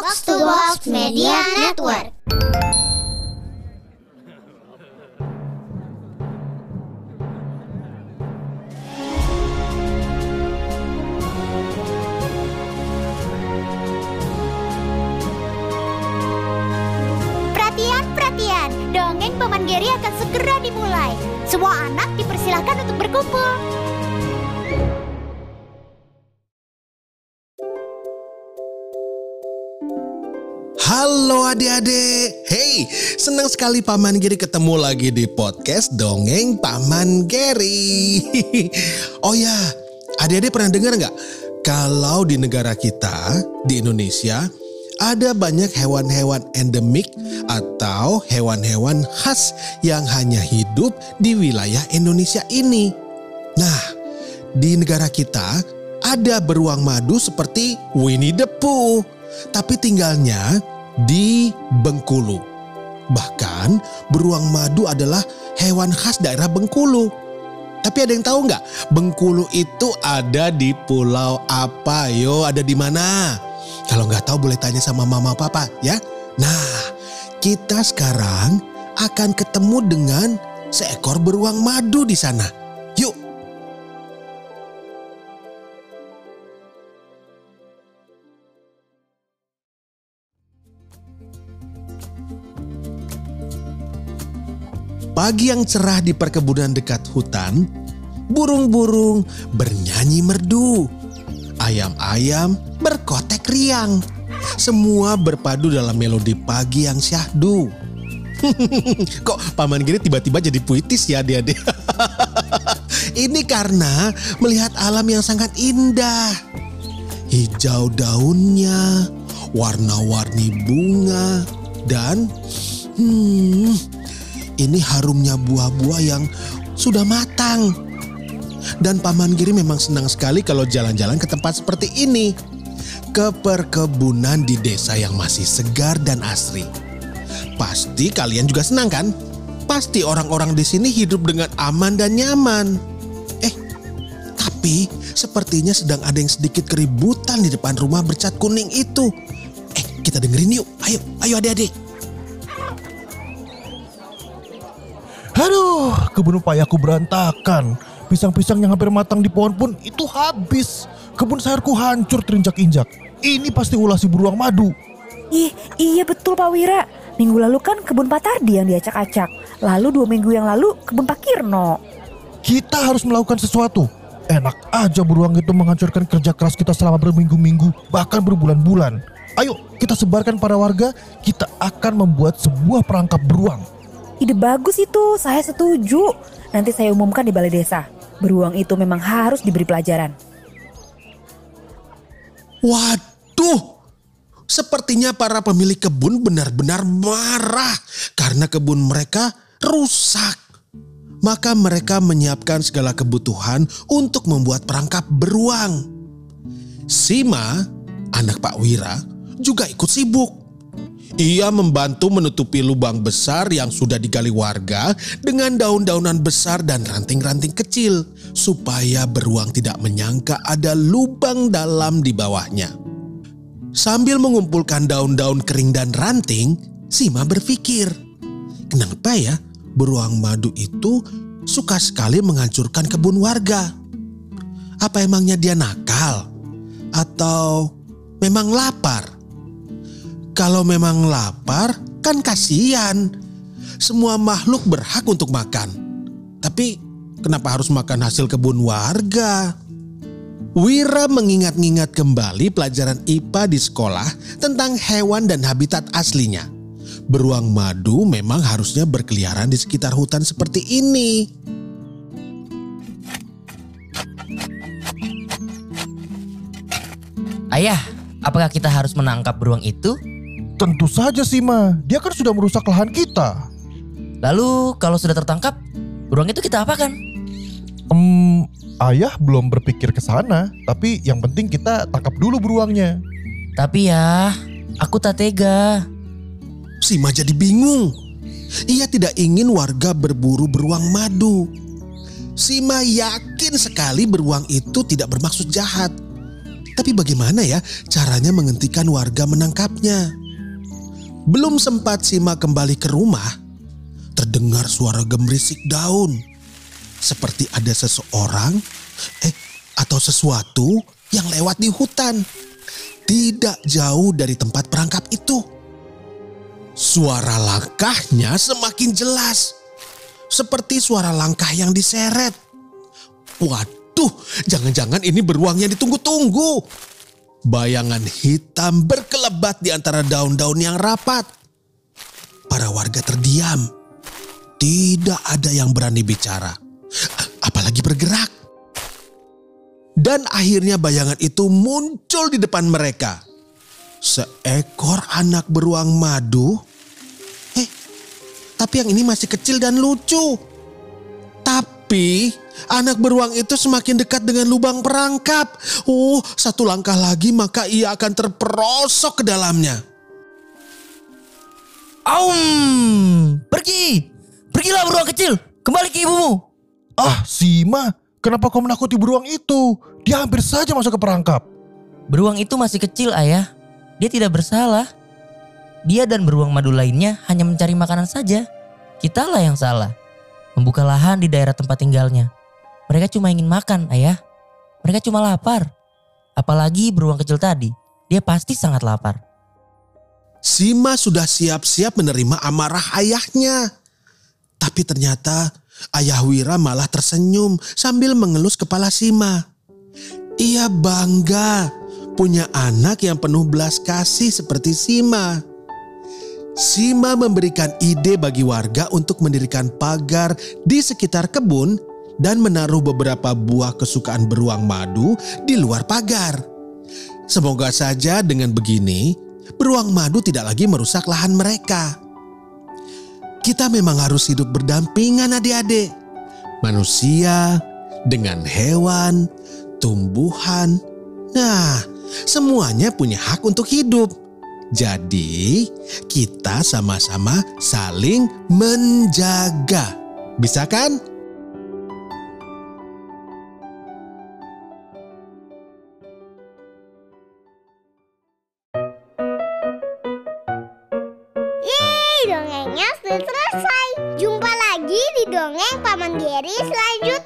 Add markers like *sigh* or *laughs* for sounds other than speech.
Box to Box Media Network. Perhatian, perhatian. Dongeng Paman Geri akan segera dimulai. Semua anak dipersilahkan untuk berkumpul. Halo adik-adik, hey senang sekali Paman Giri ketemu lagi di podcast Dongeng Paman Giri. *laughs* oh ya, adik-adik pernah dengar nggak? Kalau di negara kita, di Indonesia, ada banyak hewan-hewan endemik atau hewan-hewan khas yang hanya hidup di wilayah Indonesia ini. Nah, di negara kita ada beruang madu seperti Winnie the Pooh, tapi tinggalnya di Bengkulu. Bahkan beruang madu adalah hewan khas daerah Bengkulu. Tapi ada yang tahu nggak Bengkulu itu ada di pulau apa? Yo, ada di mana? Kalau nggak tahu boleh tanya sama mama papa ya. Nah, kita sekarang akan ketemu dengan seekor beruang madu di sana. Pagi yang cerah di perkebunan dekat hutan, burung-burung bernyanyi merdu. Ayam-ayam berkotek riang. Semua berpadu dalam melodi pagi yang syahdu. *laughs* Kok Paman Giri tiba-tiba jadi puitis ya adik-adik? *laughs* Ini karena melihat alam yang sangat indah. Hijau daunnya, warna-warni bunga, dan hmm, ini harumnya buah-buah yang sudah matang. Dan Paman Giri memang senang sekali kalau jalan-jalan ke tempat seperti ini. Ke perkebunan di desa yang masih segar dan asri. Pasti kalian juga senang kan? Pasti orang-orang di sini hidup dengan aman dan nyaman. Eh, tapi sepertinya sedang ada yang sedikit keributan di depan rumah bercat kuning itu. Eh, kita dengerin yuk. Ayo, ayo adik-adik. Aduh, kebun payaku berantakan. Pisang-pisang yang hampir matang di pohon pun itu habis. Kebun sayurku hancur terinjak-injak. Ini pasti ulah si beruang madu. Ih, iya betul Pak Wira. Minggu lalu kan kebun Pak Tardi yang diacak-acak. Lalu dua minggu yang lalu kebun Pak Kirno. Kita harus melakukan sesuatu. Enak aja beruang itu menghancurkan kerja keras kita selama berminggu-minggu, bahkan berbulan-bulan. Ayo, kita sebarkan para warga, kita akan membuat sebuah perangkap beruang. Ide bagus itu, saya setuju. Nanti saya umumkan di balai desa. Beruang itu memang harus diberi pelajaran. Waduh, sepertinya para pemilik kebun benar-benar marah karena kebun mereka rusak. Maka mereka menyiapkan segala kebutuhan untuk membuat perangkap beruang. Sima, anak Pak Wira, juga ikut sibuk. Ia membantu menutupi lubang besar yang sudah digali warga dengan daun-daunan besar dan ranting-ranting kecil supaya beruang tidak menyangka ada lubang dalam di bawahnya. Sambil mengumpulkan daun-daun kering dan ranting, Sima berpikir, kenapa ya beruang madu itu suka sekali menghancurkan kebun warga? Apa emangnya dia nakal? Atau memang lapar? Kalau memang lapar, kan kasihan. Semua makhluk berhak untuk makan. Tapi kenapa harus makan hasil kebun warga? Wira mengingat-ingat kembali pelajaran IPA di sekolah tentang hewan dan habitat aslinya. Beruang madu memang harusnya berkeliaran di sekitar hutan seperti ini. Ayah, apakah kita harus menangkap beruang itu? Tentu saja Sima, dia kan sudah merusak lahan kita. Lalu kalau sudah tertangkap, beruang itu kita apakan? Hmm, ayah belum berpikir ke sana, tapi yang penting kita tangkap dulu beruangnya. Tapi ya, aku tak tega. Sima jadi bingung. Ia tidak ingin warga berburu beruang madu. Sima yakin sekali beruang itu tidak bermaksud jahat. Tapi bagaimana ya caranya menghentikan warga menangkapnya? Belum sempat Sima kembali ke rumah, terdengar suara gemerisik daun. Seperti ada seseorang, eh atau sesuatu yang lewat di hutan. Tidak jauh dari tempat perangkap itu. Suara langkahnya semakin jelas. Seperti suara langkah yang diseret. Waduh, jangan-jangan ini beruang yang ditunggu-tunggu. Bayangan hitam berkelebat di antara daun-daun yang rapat. Para warga terdiam. Tidak ada yang berani bicara. Apalagi bergerak. Dan akhirnya bayangan itu muncul di depan mereka. Seekor anak beruang madu. Eh, tapi yang ini masih kecil dan lucu. Tapi anak beruang itu semakin dekat dengan lubang perangkap. Oh, satu langkah lagi maka ia akan terperosok ke dalamnya. Aum, pergi. Pergilah beruang kecil, kembali ke ibumu. Ah, Sima, kenapa kau menakuti beruang itu? Dia hampir saja masuk ke perangkap. Beruang itu masih kecil, Ayah. Dia tidak bersalah. Dia dan beruang madu lainnya hanya mencari makanan saja. Kitalah yang salah. Membuka lahan di daerah tempat tinggalnya. Mereka cuma ingin makan, Ayah. Mereka cuma lapar. Apalagi beruang kecil tadi. Dia pasti sangat lapar. Sima sudah siap-siap menerima amarah ayahnya. Tapi ternyata ayah Wira malah tersenyum sambil mengelus kepala Sima. Ia bangga punya anak yang penuh belas kasih seperti Sima. Sima memberikan ide bagi warga untuk mendirikan pagar di sekitar kebun dan menaruh beberapa buah kesukaan beruang madu di luar pagar. Semoga saja dengan begini, beruang madu tidak lagi merusak lahan mereka. Kita memang harus hidup berdampingan adik-adik. Manusia dengan hewan, tumbuhan. Nah, semuanya punya hak untuk hidup. Jadi, kita sama-sama saling menjaga. Bisa kan? Yeay, dongengnya sudah selesai. Jumpa lagi di dongeng Paman Geri selanjutnya.